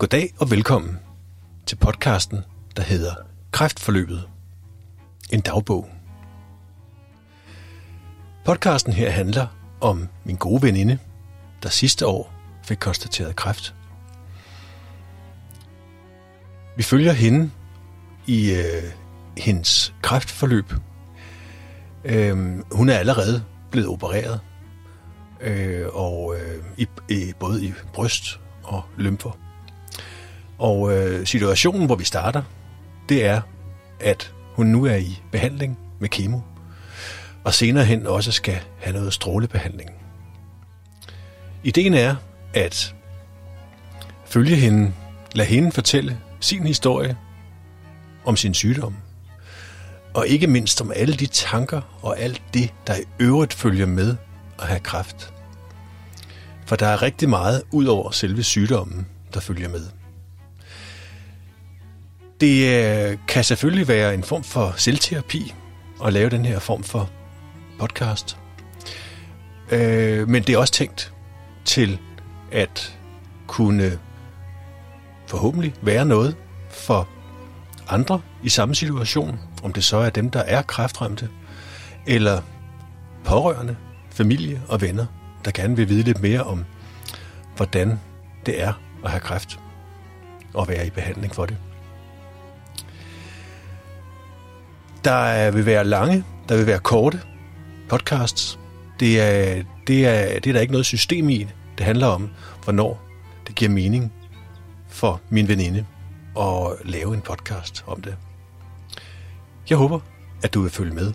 Goddag og velkommen til podcasten, der hedder Kræftforløbet. En dagbog. Podcasten her handler om min gode veninde, der sidste år fik konstateret kræft. Vi følger hende i øh, hendes kræftforløb. Øh, hun er allerede blevet opereret, øh, og øh, i, i, både i bryst og lymfer. Og øh, situationen, hvor vi starter, det er, at hun nu er i behandling med kemo, og senere hen også skal have noget strålebehandling. Ideen er at følge hende, lade hende fortælle sin historie om sin sygdom, og ikke mindst om alle de tanker og alt det, der i øvrigt følger med at have kræft. For der er rigtig meget ud over selve sygdommen, der følger med. Det øh, kan selvfølgelig være en form for selvterapi at lave den her form for podcast. Øh, men det er også tænkt til at kunne forhåbentlig være noget for andre i samme situation, om det så er dem, der er kræftramte, eller pårørende, familie og venner, der gerne vil vide lidt mere om, hvordan det er at have kræft og være i behandling for det. Der vil være lange, der vil være korte podcasts. Det er, det er, det er der ikke noget system i. Det handler om, hvornår det giver mening for min veninde at lave en podcast om det. Jeg håber, at du vil følge med